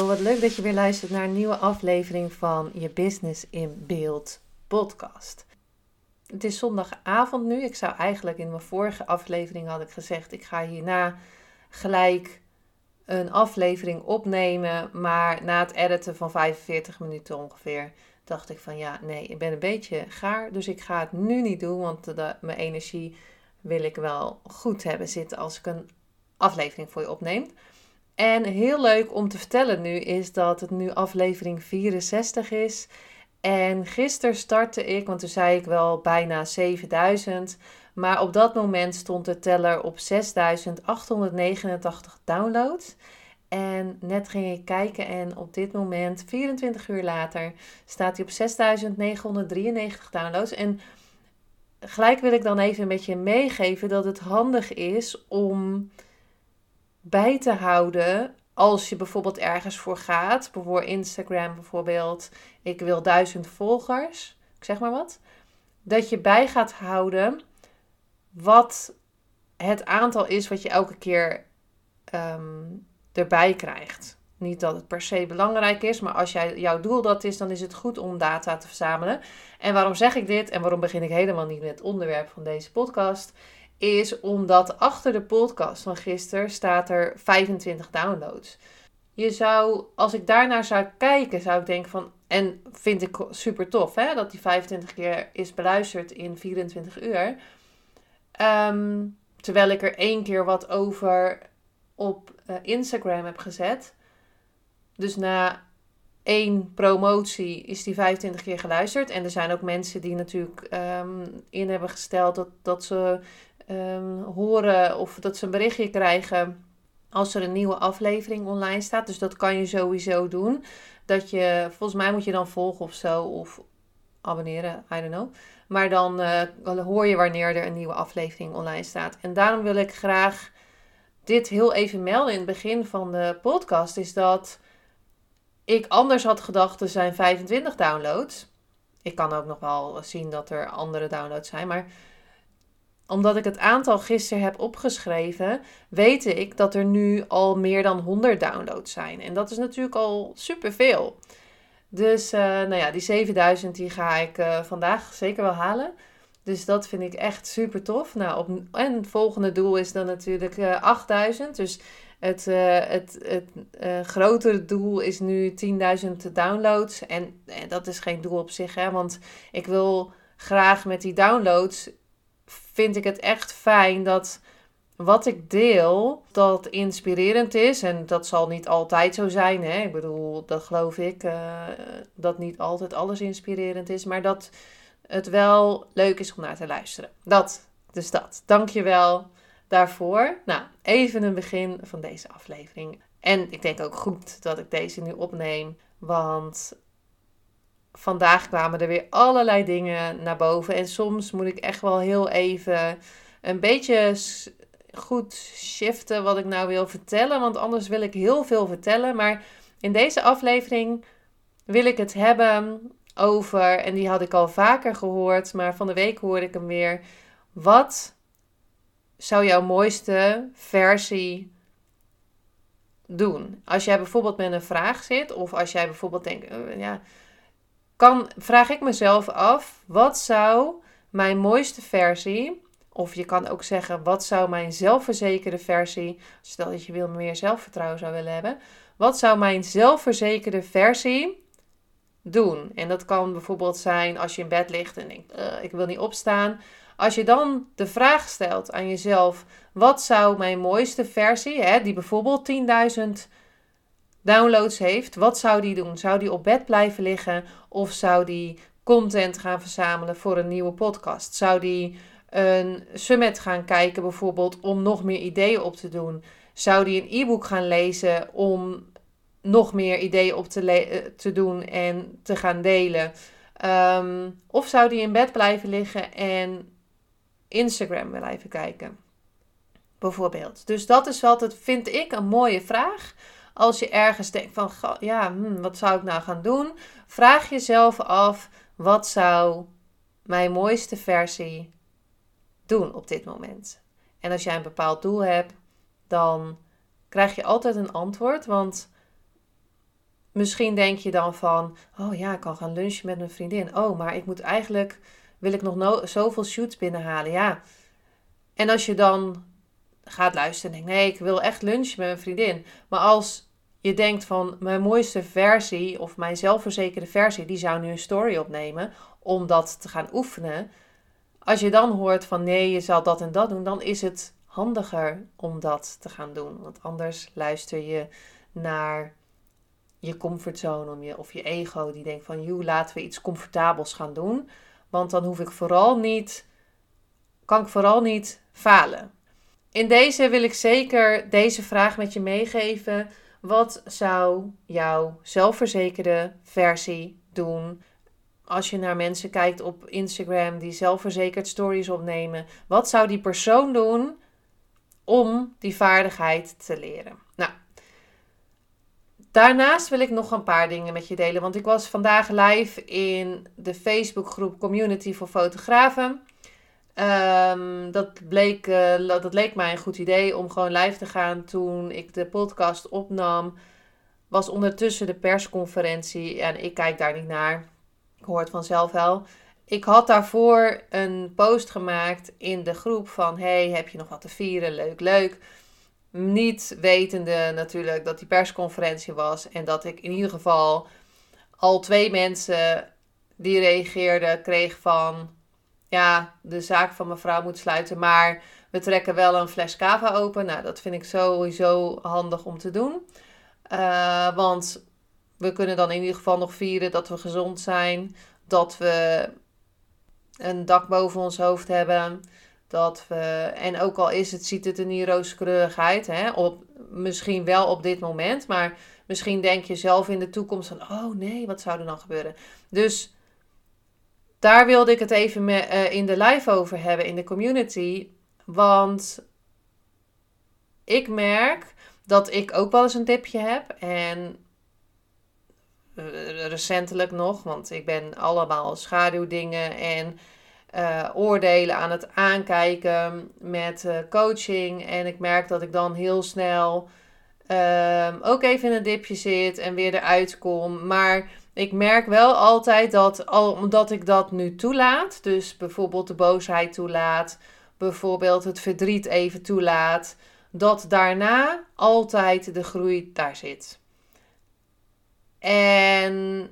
Wat leuk dat je weer luistert naar een nieuwe aflevering van je Business in Beeld podcast. Het is zondagavond nu. Ik zou eigenlijk in mijn vorige aflevering had ik gezegd, ik ga hierna gelijk een aflevering opnemen, maar na het editen van 45 minuten ongeveer dacht ik van ja, nee, ik ben een beetje gaar, dus ik ga het nu niet doen, want de, mijn energie wil ik wel goed hebben zitten als ik een aflevering voor je opneem. En heel leuk om te vertellen nu is dat het nu aflevering 64 is. En gisteren startte ik, want toen zei ik wel bijna 7000. Maar op dat moment stond de teller op 6889 downloads. En net ging ik kijken en op dit moment, 24 uur later, staat hij op 6993 downloads. En gelijk wil ik dan even een beetje meegeven dat het handig is om bij te houden als je bijvoorbeeld ergens voor gaat. Bijvoorbeeld Instagram bijvoorbeeld. Ik wil duizend volgers. Ik zeg maar wat. Dat je bij gaat houden wat het aantal is wat je elke keer ehm, erbij krijgt. Niet dat het per se belangrijk is, maar als jij, jouw doel dat is, dan is het goed om data te verzamelen. En waarom zeg ik dit en waarom begin ik helemaal niet met het onderwerp van deze podcast? Is omdat achter de podcast van gisteren staat er 25 downloads. Je zou, als ik daarnaar zou kijken, zou ik denken van, en vind ik super tof hè, dat die 25 keer is beluisterd in 24 uur. Ehm, terwijl ik er één keer wat over op uh, Instagram heb gezet. Dus na één promotie is die 25 keer geluisterd. En er zijn ook mensen die natuurlijk um, in hebben gesteld dat, dat ze um, horen of dat ze een berichtje krijgen als er een nieuwe aflevering online staat. Dus dat kan je sowieso doen. Dat je, volgens mij moet je dan volgen of zo, of abonneren, I don't know. Maar dan uh, hoor je wanneer er een nieuwe aflevering online staat. En daarom wil ik graag dit heel even melden in het begin van de podcast. Is dat ik anders had gedacht, er zijn 25 downloads. Ik kan ook nog wel zien dat er andere downloads zijn. Maar omdat ik het aantal gisteren heb opgeschreven, weet ik dat er nu al meer dan 100 downloads zijn. En dat is natuurlijk al superveel. Dus uh, nou ja, die 7000 die ga ik uh, vandaag zeker wel halen. Dus dat vind ik echt super tof. Nou, en het volgende doel is dan natuurlijk uh, eh, 8000. Dus het, het, het grotere doel is nu 10.000 downloads. En, en dat is geen doel op zich, hè, want ik wil graag met die downloads vind ik het echt fijn dat wat ik deel, dat inspirerend is. En dat zal niet altijd zo zijn. Hè? Ik bedoel, dat geloof ik, uh, dat niet altijd alles inspirerend is. Maar dat het wel leuk is om naar te luisteren. Dat, dus dat. Dank je wel daarvoor. Nou, even een begin van deze aflevering. En ik denk ook goed dat ik deze nu opneem. Want vandaag kwamen er weer allerlei dingen naar boven. En soms moet ik echt wel heel even een beetje goed shiften wat ik nou wil vertellen. Want anders wil ik heel veel vertellen. Maar in deze aflevering wil ik het hebben over, en die had ik al vaker gehoord, maar van de week hoorde ik hem weer. Wat zou jouw mooiste versie doen? Als jij bijvoorbeeld met een vraag zit, of als jij bijvoorbeeld denkt, uh, ja, kan, vraag ik mezelf af, wat zou mijn mooiste versie, of je kan ook zeggen, wat zou mijn zelfverzekerde versie, stel dat je wil meer zelfvertrouwen zou willen hebben, wat zou mijn zelfverzekerde versie doen? En dat kan bijvoorbeeld zijn als je in bed ligt en denkt, uh, ik wil niet opstaan. Als je dan de vraag stelt aan jezelf, wat zou mijn mooiste versie, hè, die bijvoorbeeld 10.000 downloads heeft, wat zou die doen? Zou die op bed blijven liggen of zou die content gaan verzamelen voor een nieuwe podcast? Zou die een summit gaan kijken bijvoorbeeld om nog meer ideeën op te doen? Zou die een e-book gaan lezen om nog meer ideeën op te, eh, doen en te gaan delen? Ehm, of zou die in bed blijven liggen en Instagram blijven kijken? Bijvoorbeeld. Dus dat is altijd, vind ik, een mooie vraag. Als je ergens denkt van, ja, hmm, wat zou ik nou gaan doen? Vraag jezelf af, wat zou mijn mooiste versie doen op dit moment? En als jij een bepaald doel hebt, dan krijg je altijd een antwoord. Want misschien denk je dan van, oh ja, ik kan gaan lunchen met mijn vriendin. Oh, maar ik moet eigenlijk, wil ik nog no zoveel shoots binnenhalen. Ja. En als je dan gaat luisteren en denkt, nee, ik wil echt lunchen met mijn vriendin. Maar als je denkt van, mijn mooiste versie of mijn zelfverzekerde versie, die zou nu een story opnemen om dat te gaan oefenen. Als je dan hoort van, nee, je zal dat en dat doen, dan is het handiger om dat te gaan doen. Want anders luister je naar je comfortzone om je, of je ego die denkt van, joh, laten we iets comfortabels gaan doen. Want dan hoef ik vooral niet, kan ik vooral niet falen. In deze wil ik zeker deze vraag met je meegeven. Wat zou jouw zelfverzekerde versie doen? Als je naar mensen kijkt op Instagram die zelfverzekerd stories opnemen, wat zou die persoon doen om die vaardigheid te leren? Nou, daarnaast wil ik nog een paar dingen met je delen, want ik was vandaag live in de Facebookgroep Community voor Fotografen. Um, dat, bleek, uh, dat leek mij een goed idee om gewoon live te gaan toen ik de podcast opnam. Was ondertussen de persconferentie en ik kijk daar niet naar. Ik hoor het vanzelf wel. Ik had daarvoor een post gemaakt in de groep van: Hey, heb je nog wat te vieren? Leuk, leuk. Niet wetende natuurlijk dat die persconferentie was en dat ik in ieder geval al twee mensen die reageerden kreeg van ja, de zaak van mevrouw moet sluiten, maar we trekken wel een fles cava open. Nou, dat vind ik sowieso handig om te doen. Uh, want we kunnen dan in ieder geval nog vieren dat we gezond zijn, dat we een dak boven ons hoofd hebben. Dat we, en ook al is het, ziet het er niet rooskleurig uit, hè, op, misschien wel op dit moment, maar misschien denk je zelf in de toekomst van, oh nee, wat zou er dan gebeuren? Dus daar wilde ik het even me, uh, in de live over hebben in de community. Want ik merk dat ik ook wel eens een tipje heb. En uh, recentelijk nog, want ik ben allemaal schaduwdingen en uh, oordelen aan het aankijken met coaching. En ik merk dat ik dan heel snel ehm, ook even in een dipje zit en weer eruit kom. Maar ik merk wel altijd dat, al, omdat ik dat nu toelaat, dus bijvoorbeeld de boosheid toelaat, bijvoorbeeld het verdriet even toelaat, dat daarna altijd de groei daar zit. En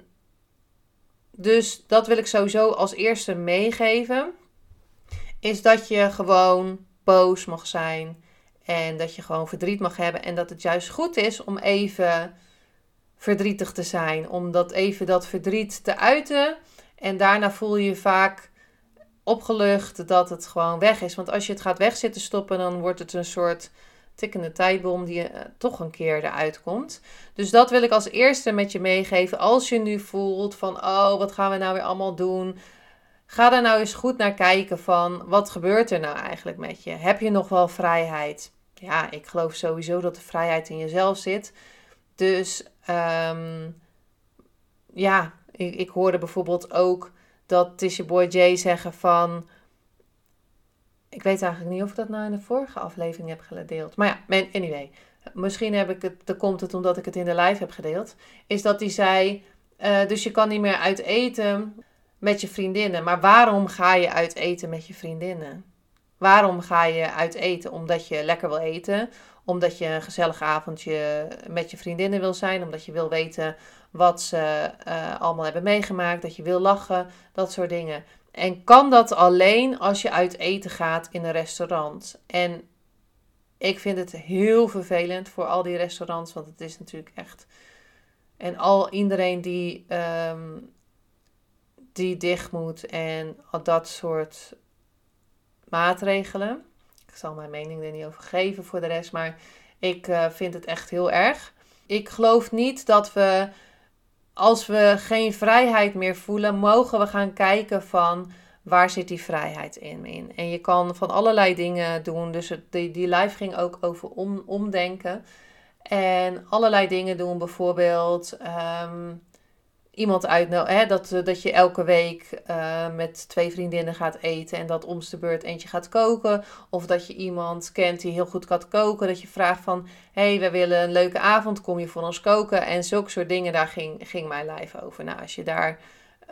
dus dat wil ik sowieso als eerste meegeven. Is dat je gewoon boos mag zijn. En dat je gewoon verdriet mag hebben. En dat het juist goed is om even verdrietig te zijn. Om dat even dat verdriet te uiten. En daarna voel je je vaak opgelucht dat het gewoon weg is. Want als je het gaat wegzitten stoppen, dan wordt het een soort tikkende tijdbom die uh, toch een keer eruit komt. Dus dat wil ik als eerste met je meegeven. Als je nu voelt van, oh, wat gaan we nou weer allemaal doen? Ga er nou eens goed naar kijken van, wat gebeurt er nou eigenlijk met je? Heb je nog wel vrijheid? Ja, ik geloof sowieso dat de vrijheid in jezelf zit. Dus um, ja, ik, ik hoorde bijvoorbeeld ook dat Tisha Boy J zeggen van... Ik weet eigenlijk niet of ik dat nou in de vorige aflevering heb gedeeld. Maar ja, anyway. Misschien heb ik het, dan komt het omdat ik het in de live heb gedeeld. Is dat hij zei, uh, dus je kan niet meer uit eten met je vriendinnen. Maar waarom ga je uit eten met je vriendinnen? Waarom ga je uit eten? Omdat je lekker wil eten? Omdat je een gezellig avondje met je vriendinnen wil zijn. Omdat je wil weten wat ze uh, allemaal hebben meegemaakt. Dat je wil lachen. Dat soort dingen. En kan dat alleen als je uit eten gaat in een restaurant. En ik vind het heel vervelend voor al die restaurants. Want het is natuurlijk echt. En al iedereen die, um, die dicht moet en dat soort maatregelen. Ik zal mijn mening er niet over geven voor de rest. Maar Ik uh, vind het echt heel erg. Ik geloof niet dat we, als we geen vrijheid meer voelen, mogen we gaan kijken van waar zit die vrijheid in. En je kan van allerlei dingen doen. Dus die, die live ging ook over om, omdenken. En allerlei dingen doen, bijvoorbeeld um, iemand uitnodigen. Dat, dat je elke week uh, met twee vriendinnen gaat eten en dat om de beurt eentje gaat koken. Of dat je iemand kent die heel goed kan koken. Dat je vraagt van, hé, hey, we willen een leuke avond, kom je voor ons koken? En zulke soort dingen, daar ging, ging mijn live over. Nou, als je daar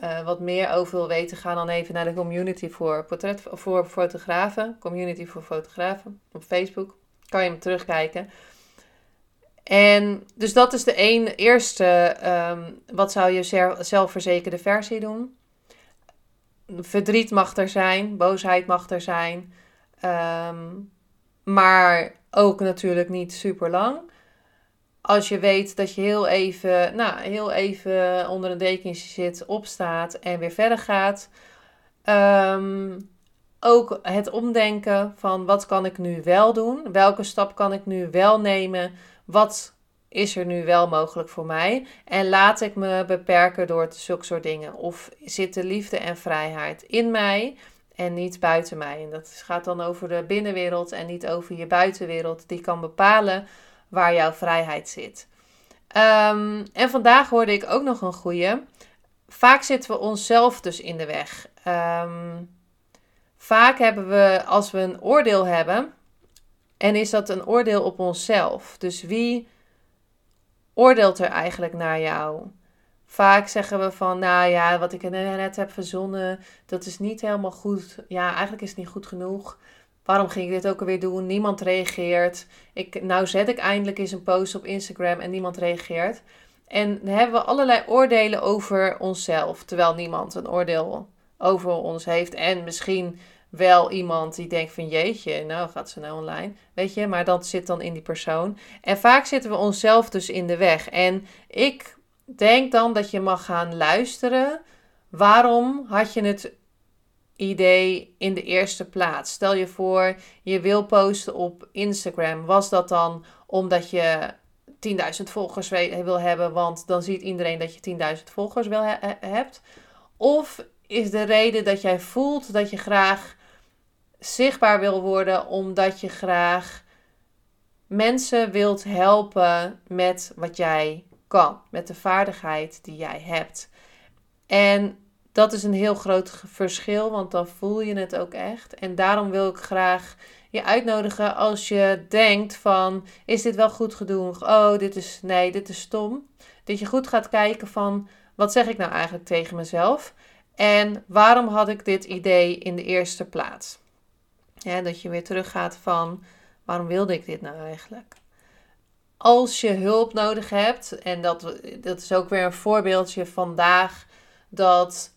uh, wat meer over wil weten, ga dan even naar de community voor, portret, voor fotografen. Community voor fotografen op Facebook. Kan je hem terugkijken. En dus dat is de een, eerste, um, wat zou je zelfverzekerde versie doen? Verdriet mag er zijn, boosheid mag er zijn, um, maar ook natuurlijk niet super lang. Als je weet dat je heel even, nou, heel even onder een dekentje zit, opstaat en weer verder gaat. Um, ook het omdenken van wat kan ik nu wel doen? Welke stap kan ik nu wel nemen? Wat is er nu wel mogelijk voor mij? En laat ik me beperken door zulke soort dingen? Of zit de liefde en vrijheid in mij en niet buiten mij? En dat gaat dan over de binnenwereld en niet over je buitenwereld. Die kan bepalen waar jouw vrijheid zit. Ehm, en vandaag hoorde ik ook nog een goeie. Vaak zitten we onszelf dus in de weg. Ehm, vaak hebben we, als we een oordeel hebben, en is dat een oordeel op onszelf. Dus wie oordeelt er eigenlijk naar jou? Vaak zeggen we van, nou ja, wat ik net heb verzonnen, dat is niet helemaal goed. Ja, eigenlijk is het niet goed genoeg. Waarom ging ik dit ook alweer doen? Niemand reageert. Ik, nou zet ik eindelijk eens een post op Instagram en niemand reageert. En dan hebben we allerlei oordelen over onszelf, terwijl niemand een oordeel over ons heeft. En misschien wel iemand die denkt van jeetje, nou gaat ze nou online. Weet je, maar dat zit dan in die persoon. En vaak zitten we onszelf dus in de weg. En ik denk dan dat je mag gaan luisteren. Waarom had je het idee in de eerste plaats? Stel je voor, je wil posten op Instagram. Was dat dan omdat je 10.000 volgers wil hebben, want dan ziet iedereen dat je 10.000 volgers wil hebt? Of is de reden dat jij voelt dat je graag zichtbaar wil worden omdat je graag mensen wilt helpen met wat jij kan, met de vaardigheid die jij hebt. En dat is een heel groot verschil, want dan voel je het ook echt. En daarom wil ik graag je uitnodigen als je denkt van, is dit wel goed genoeg? Oh, dit is, nee, dit is stom. Dat je goed gaat kijken van, wat zeg ik nou eigenlijk tegen mezelf? En waarom had ik dit idee in de eerste plaats? Ja, dat je weer teruggaat van waarom wilde ik dit nou eigenlijk? Als je hulp nodig hebt, en dat, dat is ook weer een voorbeeldje vandaag, dat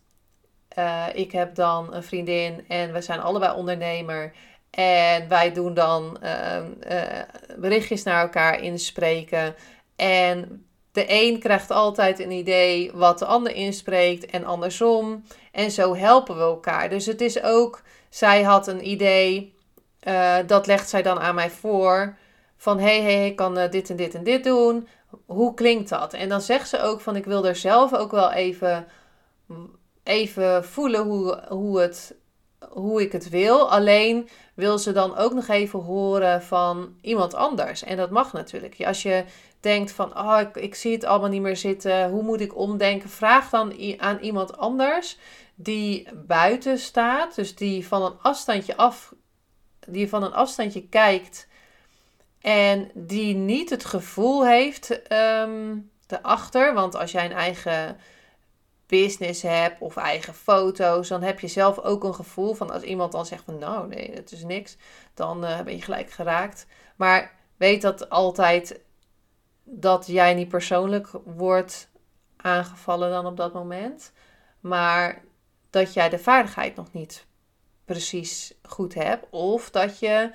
uh, ik heb dan een vriendin en we zijn allebei ondernemer. En wij doen dan uh, uh, berichtjes naar elkaar inspreken. En de een krijgt altijd een idee wat de ander inspreekt en andersom. En zo helpen we elkaar. Dus het is ook zij had een idee, uh, dat legt zij dan aan mij voor. Van hey, hey, ik kan uh, dit en dit en dit doen. Hoe klinkt dat? En dan zegt ze ook van ik wil er zelf ook wel even, even voelen hoe, hoe, het, hoe ik het wil. Alleen wil ze dan ook nog even horen van iemand anders. En dat mag natuurlijk. Als je denkt van oh, ik, ik zie het allemaal niet meer zitten. Hoe moet ik omdenken? Vraag dan aan iemand anders die buiten staat, dus die van een afstandje af, die van een afstandje kijkt en die niet het gevoel heeft um, erachter, want als jij een eigen business hebt of eigen foto's, dan heb je zelf ook een gevoel van als iemand dan zegt van nou nee, het is niks, dan uh, ben je gelijk geraakt. Maar weet dat altijd dat jij niet persoonlijk wordt aangevallen dan op dat moment. Maar dat jij de vaardigheid nog niet precies goed hebt. Of dat je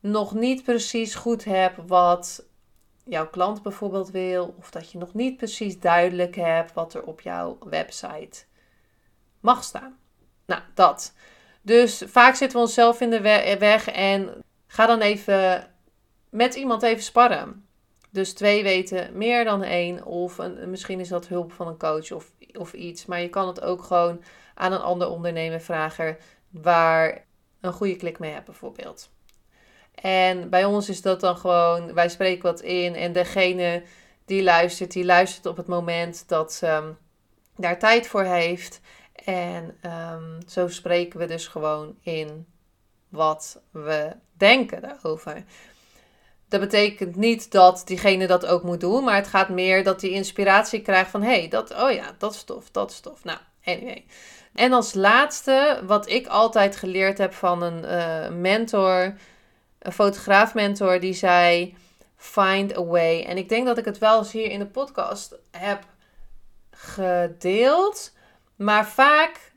nog niet precies goed hebt wat jouw klant bijvoorbeeld wil. Of dat je nog niet precies duidelijk hebt wat er op jouw website mag staan. Nou, dat. Dus vaak zitten we onszelf in de weg en ga dan even met iemand even sparren. Dus twee weten meer dan één. Of misschien is dat hulp van een coach of, of iets. Maar je kan het ook gewoon aan een ander ondernemer vragen waar een goede klik mee hebt bijvoorbeeld. En bij ons is dat dan gewoon, wij spreken wat in en degene die luistert, die luistert op het moment dat ze ehm, daar tijd voor heeft. En um, zo spreken we dus gewoon in wat we denken daarover. Dat betekent niet dat diegene dat ook moet doen, maar het gaat meer dat die inspiratie krijgt van hé, hey, dat, oh ja, dat stof, dat stof. Nou, anyway. En als laatste, wat ik altijd geleerd heb van een uh, mentor, een fotograafmentor, die zei: Find a way. En ik denk dat ik het wel eens hier in de podcast heb gedeeld. Maar vaak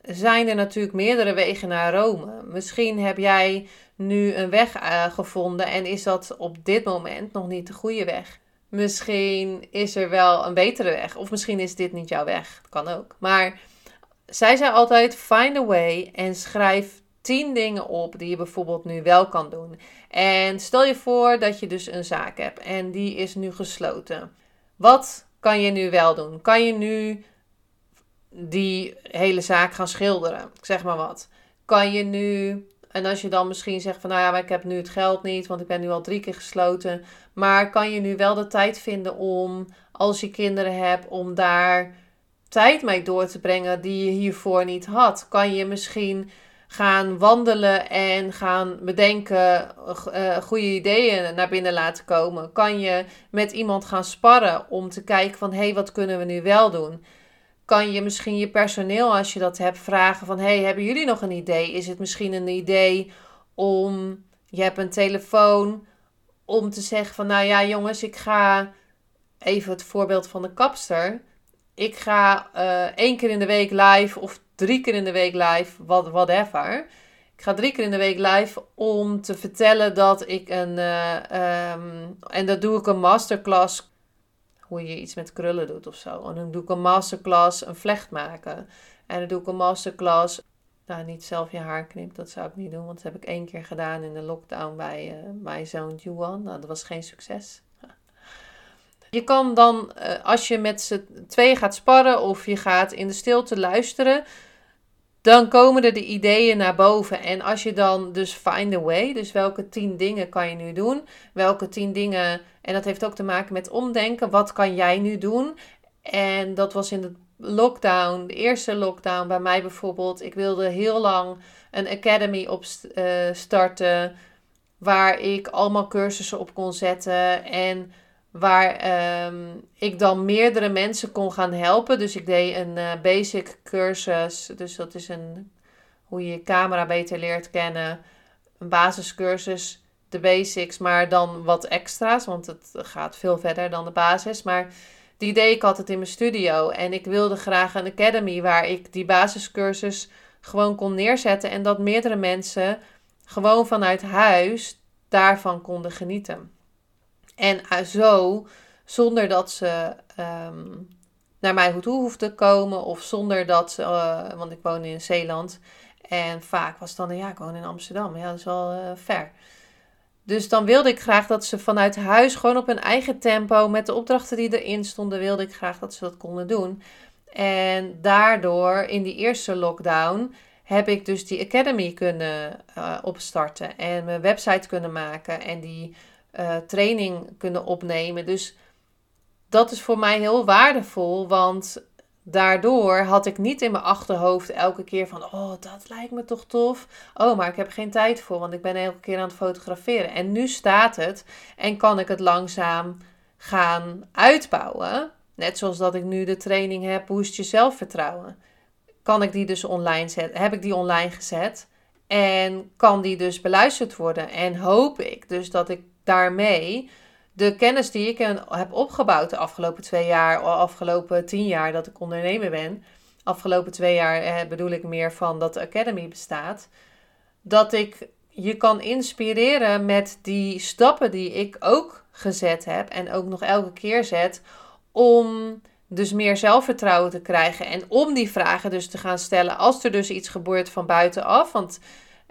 zijn er natuurlijk meerdere wegen naar Rome. Misschien heb jij nu een weg uh, gevonden en is dat op dit moment nog niet de goede weg. Misschien is er wel een betere weg. Of misschien is dit niet jouw weg. Dat kan ook. Maar zij zei altijd: find a way en schrijf 10 dingen op die je bijvoorbeeld nu wel kan doen. En stel je voor dat je dus een zaak hebt en die is nu gesloten. Wat kan je nu wel doen? Kan je nu die hele zaak gaan schilderen? Zeg maar wat. Kan je nu, en als je dan misschien zegt van nou ja, maar ik heb nu het geld niet, want ik ben nu al drie keer gesloten. Maar kan je nu wel de tijd vinden om, als je kinderen hebt, om daar tijd mee door te brengen die je hiervoor niet had? Kan je misschien gaan wandelen en gaan bedenken, uh, goede ideeën naar binnen laten komen? Kan je met iemand gaan sparren om te kijken van, hé, hey, wat kunnen we nu wel doen? Kan je misschien je personeel, als je dat hebt, vragen van, hey, hebben jullie nog een idee? Is het misschien een idee om, je hebt een telefoon, om te zeggen van, nou ja jongens, ik ga, even het voorbeeld van de kapster ik ga uh, één keer in de week live of drie keer in de week live, what, whatever. Ik ga drie keer in de week live om te vertellen dat ik een. Uh, um, en dat doe ik een masterclass. Hoe je iets met krullen doet of zo. En dan doe ik een masterclass een vlecht maken. En dan doe ik een masterclass. Nou, niet zelf je haar knippen, dat zou ik niet doen. Want dat heb ik één keer gedaan in de lockdown bij uh, mijn zoon Juan. Nou, dat was geen succes. Je kan dan, uh, als je met z'n twee gaat sparren of je gaat in de stilte luisteren, dan komen er de ideeën naar boven. En als je dan dus find a way, dus welke tien dingen kan je nu doen? Welke tien dingen, en dat heeft ook te maken met omdenken, wat kan jij nu doen? En dat was in de lockdown, de eerste lockdown bij mij bijvoorbeeld. Ik wilde heel lang een academy opstarten, uh, waar ik allemaal cursussen op kon zetten en Waar ehm, ik dan meerdere mensen kon gaan helpen. Dus ik deed een uh, basic cursus. Dus dat is een hoe je je camera beter leert kennen. Een basiscursus, de basics, maar dan wat extra's. Want het gaat veel verder dan de basis. Maar die deed ik altijd in mijn studio. En ik wilde graag een academy waar ik die basiscursus gewoon kon neerzetten. En dat meerdere mensen gewoon vanuit huis daarvan konden genieten. En uh, zo, zonder dat ze um, naar mij toe hoefden te komen. Of zonder dat ze, uh, want ik woon in Zeeland. En vaak was het dan, ja, ik woon in Amsterdam. Ja, dat is wel uh, ver. Dus dan wilde ik graag dat ze vanuit huis, gewoon op hun eigen tempo, met de opdrachten die erin stonden, wilde ik graag dat ze dat konden doen. En daardoor, in die eerste lockdown, heb ik dus die academy kunnen opstarten en mijn website kunnen maken en die uh, training kunnen opnemen. Dus dat is voor mij heel waardevol, want daardoor had ik niet in mijn achterhoofd elke keer van: Oh, dat lijkt me toch tof. Oh, maar ik heb geen tijd voor, want ik ben elke keer aan het fotograferen. En nu staat het en kan ik het langzaam gaan uitbouwen. Net zoals dat ik nu de training heb, boost je zelfvertrouwen. Kan ik die dus online zetten? Heb ik die online gezet? En kan die dus beluisterd worden? En hoop ik dus dat ik daarmee de kennis die ik heb opgebouwd de afgelopen twee jaar, of afgelopen tien jaar dat ik ondernemer ben, afgelopen twee jaar eh, bedoel ik meer van dat de Academy bestaat, dat ik je kan inspireren met die stappen die ik ook gezet heb en ook nog elke keer zet om dus meer zelfvertrouwen te krijgen en om die vragen dus te gaan stellen als er dus iets gebeurt van buitenaf. Want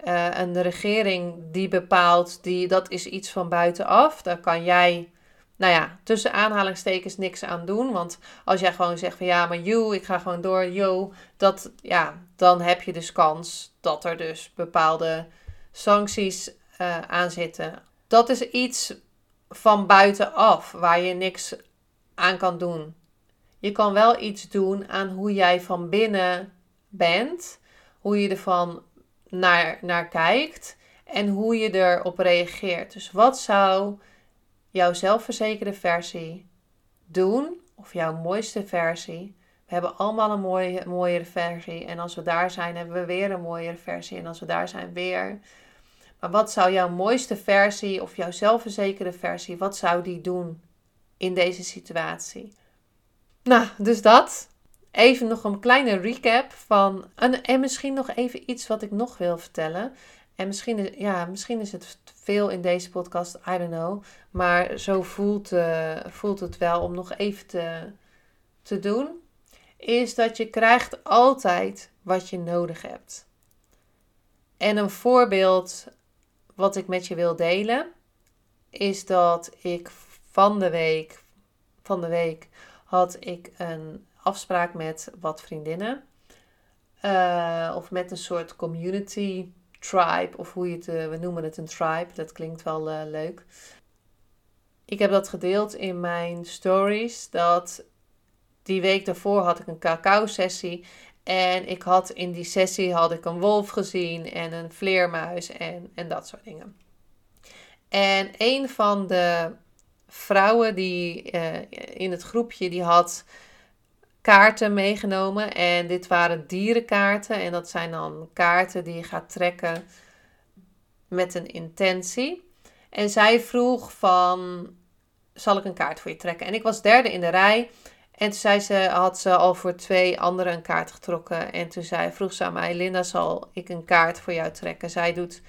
uh, een regering die bepaalt, die, dat is iets van buitenaf. Daar kan jij, nou ja, tussen aanhalingstekens niks aan doen. Want als jij gewoon zegt van ja, maar you, ik ga gewoon door, yo, dat, ja, dan heb je dus kans dat er dus bepaalde sancties uh, aan zitten. Dat is iets van buitenaf waar je niks aan kan doen. Je kan wel iets doen aan hoe jij van binnen bent, hoe je ervan naar, naar kijkt en hoe je erop reageert. Dus wat zou jouw zelfverzekerde versie doen, of jouw mooiste versie? We hebben allemaal een mooie, mooiere versie. En als we daar zijn, hebben we weer een mooiere versie. En als we daar zijn, weer. Maar wat zou jouw mooiste versie of jouw zelfverzekerde versie, wat zou die doen in deze situatie? Nou, dus dat. Even nog een kleine recap van. En, en misschien nog even iets wat ik nog wil vertellen. En misschien is, ja, misschien is het veel in deze podcast, I don't know. Maar zo voelt, uh, voelt het wel om nog even te, te doen. Is dat je krijgt altijd wat je nodig hebt. En een voorbeeld wat ik met je wil delen. Is dat ik van de week, van de week had ik een afspraak met wat vriendinnen. Uh, of met een soort community tribe, of hoe je het, uh, we noemen het een tribe, dat klinkt wel uh, leuk. Ik heb dat gedeeld in mijn stories, dat die week daarvoor had ik een cacao sessie. En ik had in die sessie had ik een wolf gezien en een vleermuis en, en dat soort dingen. En een van de vrouwen die in het groepje, die had kaarten meegenomen. En dit waren dierenkaarten. En dat zijn dan kaarten die je gaat trekken met een intentie. En zij vroeg van, zal ik een kaart voor je trekken? En ik was derde in de rij. En toen zei ze, had ze al voor twee anderen een kaart getrokken. En toen zei, vroeg ze aan mij, Linda, zal ik een kaart voor jou trekken? Zij doet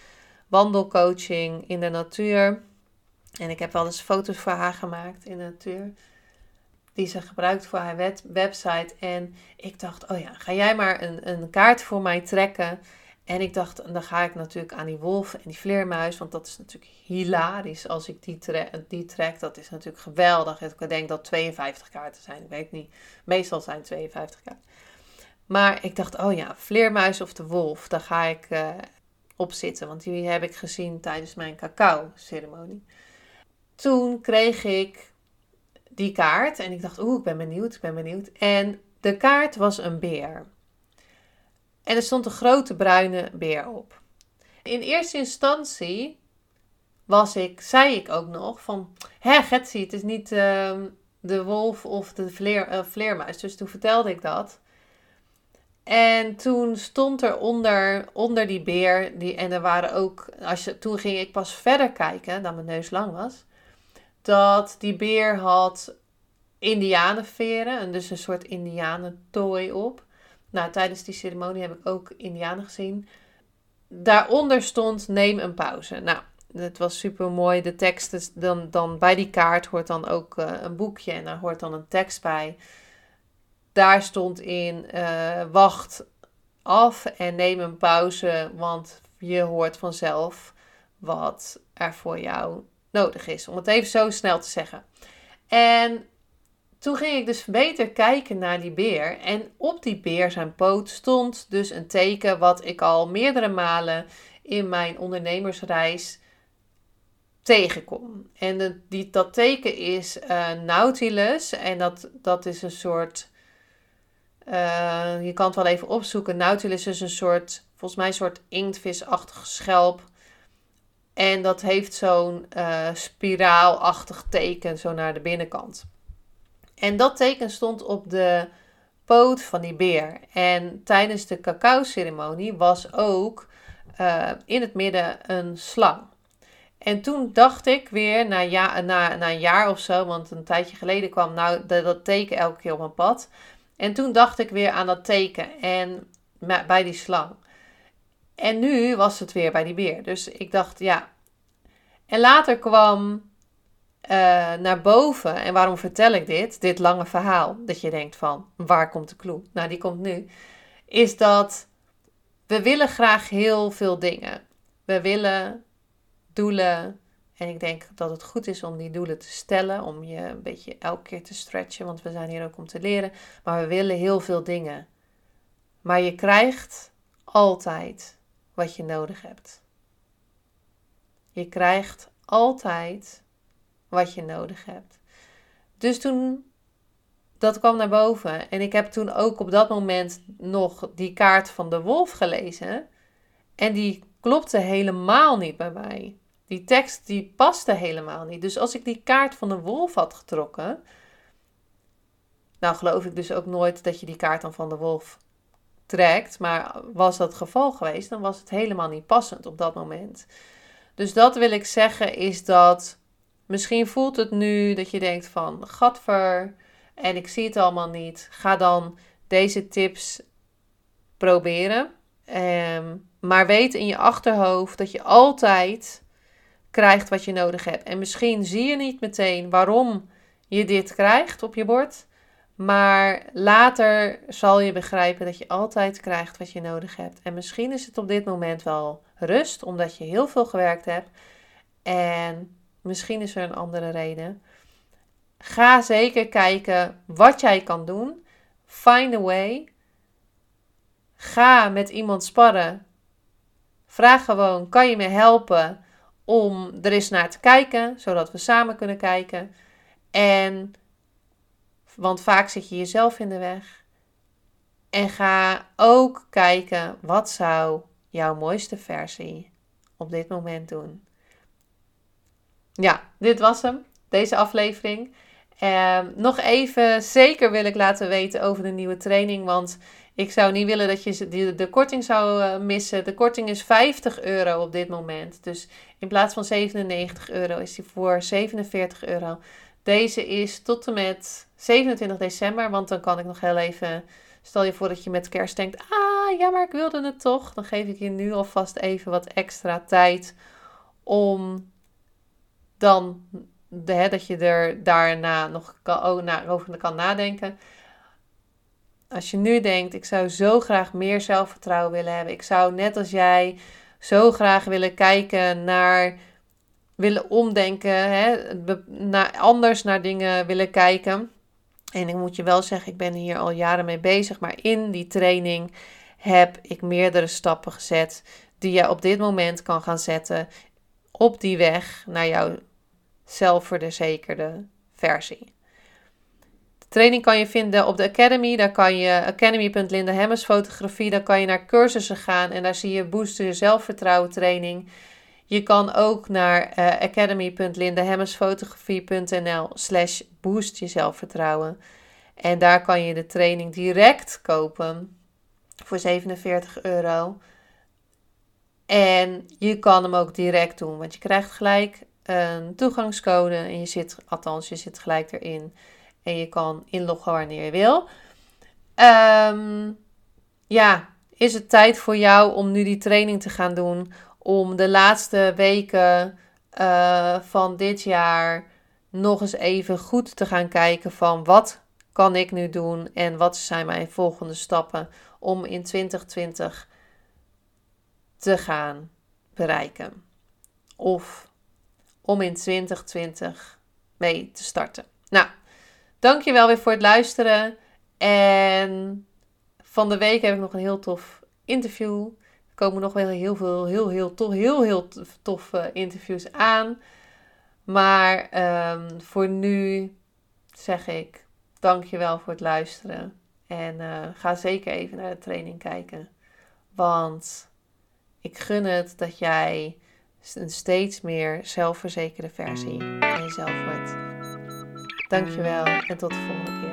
wandelcoaching in de natuur. En ik heb wel eens foto's voor haar gemaakt in de natuur die ze gebruikt voor haar website. En ik dacht, oh ja, ga jij maar een, een kaart voor mij trekken. En ik dacht, dan ga ik natuurlijk aan die wolf en die vleermuis. Want dat is natuurlijk hilarisch als ik die, die trek. Dat is natuurlijk geweldig. Ik denk dat 52 kaarten zijn. Ik weet niet. Meestal zijn 52 kaarten. Maar ik dacht, oh ja, vleermuis of de wolf. Daar ga ik uh, op zitten. Want die heb ik gezien tijdens mijn cacao-ceremonie. Toen kreeg ik die kaart. En ik dacht, oeh, ik ben benieuwd, ik ben benieuwd. En de kaart was een beer. En er stond een grote bruine beer op. In eerste instantie was ik, zei ik ook nog van, hè Getsie, het is niet uh, de wolf of de vleer, uh, vleermuis. Dus toen vertelde ik dat. En toen stond er onder, onder die beer, die, en er waren ook, als je, toen ging ik pas verder kijken, dan mijn neus lang was dat die beer had indianenveren, en dus een soort indianentooi op. Nou, tijdens die ceremonie heb ik ook indianen gezien. Daaronder stond neem een pauze. Nou, het was super mooi. De tekst dan, dan bij die kaart hoort dan ook uh, een boekje en daar hoort dan een tekst bij. Daar stond in uh, wacht af en neem een pauze, want je hoort vanzelf wat er voor jou nodig is. Om het even zo snel te zeggen. En toen ging ik dus beter kijken naar die beer. En op die beer zijn poot stond dus een teken wat ik al meerdere malen in mijn ondernemersreis tegenkom. En dat teken is uh, Nautilus. En dat, dat is een soort. Uh, je kan het wel even opzoeken. Nautilus is een soort, volgens mij een soort inktvisachtige schelp en dat heeft zo'n uh, spiraalachtig teken zo naar de binnenkant. En dat teken stond op de poot van die beer. En tijdens de cacao-ceremonie was ook uh, in het midden een slang. En toen dacht ik weer, na, ja, na, na een jaar of zo, want een tijdje geleden kwam nou dat teken elke keer op mijn pad. En toen dacht ik weer aan dat teken en bij die slang. En nu was het weer bij die beer. Dus ik dacht, ja. En later kwam uh, naar boven. En waarom vertel ik dit? Dit lange verhaal. Dat je denkt van, waar komt de clue? Nou, die komt nu. Is dat we willen graag heel veel dingen. We willen doelen. En ik denk dat het goed is om die doelen te stellen. Om je een beetje elke keer te stretchen. Want we zijn hier ook om te leren. Maar we willen heel veel dingen. Maar je krijgt altijd wat je nodig hebt. Je krijgt altijd wat je nodig hebt. Dus toen dat kwam naar boven. En ik heb toen ook op dat moment nog die kaart van de wolf gelezen. En die klopte helemaal niet bij mij. Die tekst die paste helemaal niet. Dus als ik die kaart van de wolf had getrokken. Nou geloof ik dus ook nooit dat je die kaart dan van de wolf trekt. Maar was dat het geval geweest, dan was het helemaal niet passend op dat moment. Dus dat wil ik zeggen is dat misschien voelt het nu dat je denkt van gadver en ik zie het allemaal niet. Ga dan deze tips proberen. Ehm, maar weet in je achterhoofd dat je altijd krijgt wat je nodig hebt. En misschien zie je niet meteen waarom je dit krijgt op je bord. Maar later zal je begrijpen dat je altijd krijgt wat je nodig hebt. En misschien is het op dit moment wel rust, omdat je heel veel gewerkt hebt. En misschien is er een andere reden. Ga zeker kijken wat jij kan doen. Find a way. Ga met iemand sparren. Vraag gewoon: kan je me helpen om er eens naar te kijken, zodat we samen kunnen kijken? En want vaak zit je jezelf in de weg. En ga ook kijken wat zou jouw mooiste versie op dit moment doen. Ja, dit was hem, deze aflevering. Um, nog even zeker wil ik laten weten over de nieuwe training. Want ik zou niet willen dat je de, de korting zou uh, missen. De korting is 50 euro op dit moment. Dus in plaats van 97 euro is die voor 47 euro. Deze is tot en met 27 december. Want dan kan ik nog heel even. Stel je voor dat je met kerst denkt: Ah ja, maar ik wilde het toch. Dan geef ik je nu alvast even wat extra tijd om dan hè, dat je er daarna nog kan, ook na, over kan nadenken. Als je nu denkt, ik zou zo graag meer zelfvertrouwen willen hebben. Ik zou net als jij zo graag willen kijken naar, willen omdenken, hè, naar, anders naar dingen willen kijken. En ik moet je wel zeggen, ik ben hier al jaren mee bezig. Maar in die training heb ik meerdere stappen gezet die je op dit moment kan gaan zetten op die weg naar jouw zelfverzekerde versie. De training kan je vinden op de Academy. Daar kan je academy.lindahemmers fotografie. Daar kan je naar cursussen gaan en daar zie je booster je zelfvertrouwen training. Je kan ook naar uh, eh, academy.lindahemmersfotografie.nl slash boost je zelfvertrouwen. En daar kan je de training direct kopen voor 47 euro. En je kan hem ook direct doen, want je krijgt gelijk een toegangscode en je zit, althans, je zit gelijk erin. En je kan inloggen wanneer je wil. Ehm, ja, is het tijd voor jou om nu die training te gaan doen? Om de laatste weken uh, van dit jaar nog eens even goed te gaan kijken van wat kan ik nu doen en wat zijn mijn volgende stappen om in 2020 te gaan bereiken. Of om in 2020 mee te starten. Nou, dankjewel weer voor het luisteren. En van de week heb ik nog een heel tof interview. Komen nog wel heel veel, heel, heel, tof, heel, heel toffe interviews aan. Maar um, voor nu zeg ik dankjewel voor het luisteren. En uh, ga zeker even naar de training kijken. Want ik gun het dat jij een steeds meer zelfverzekerde versie van jezelf wordt. Dankjewel en tot de volgende keer.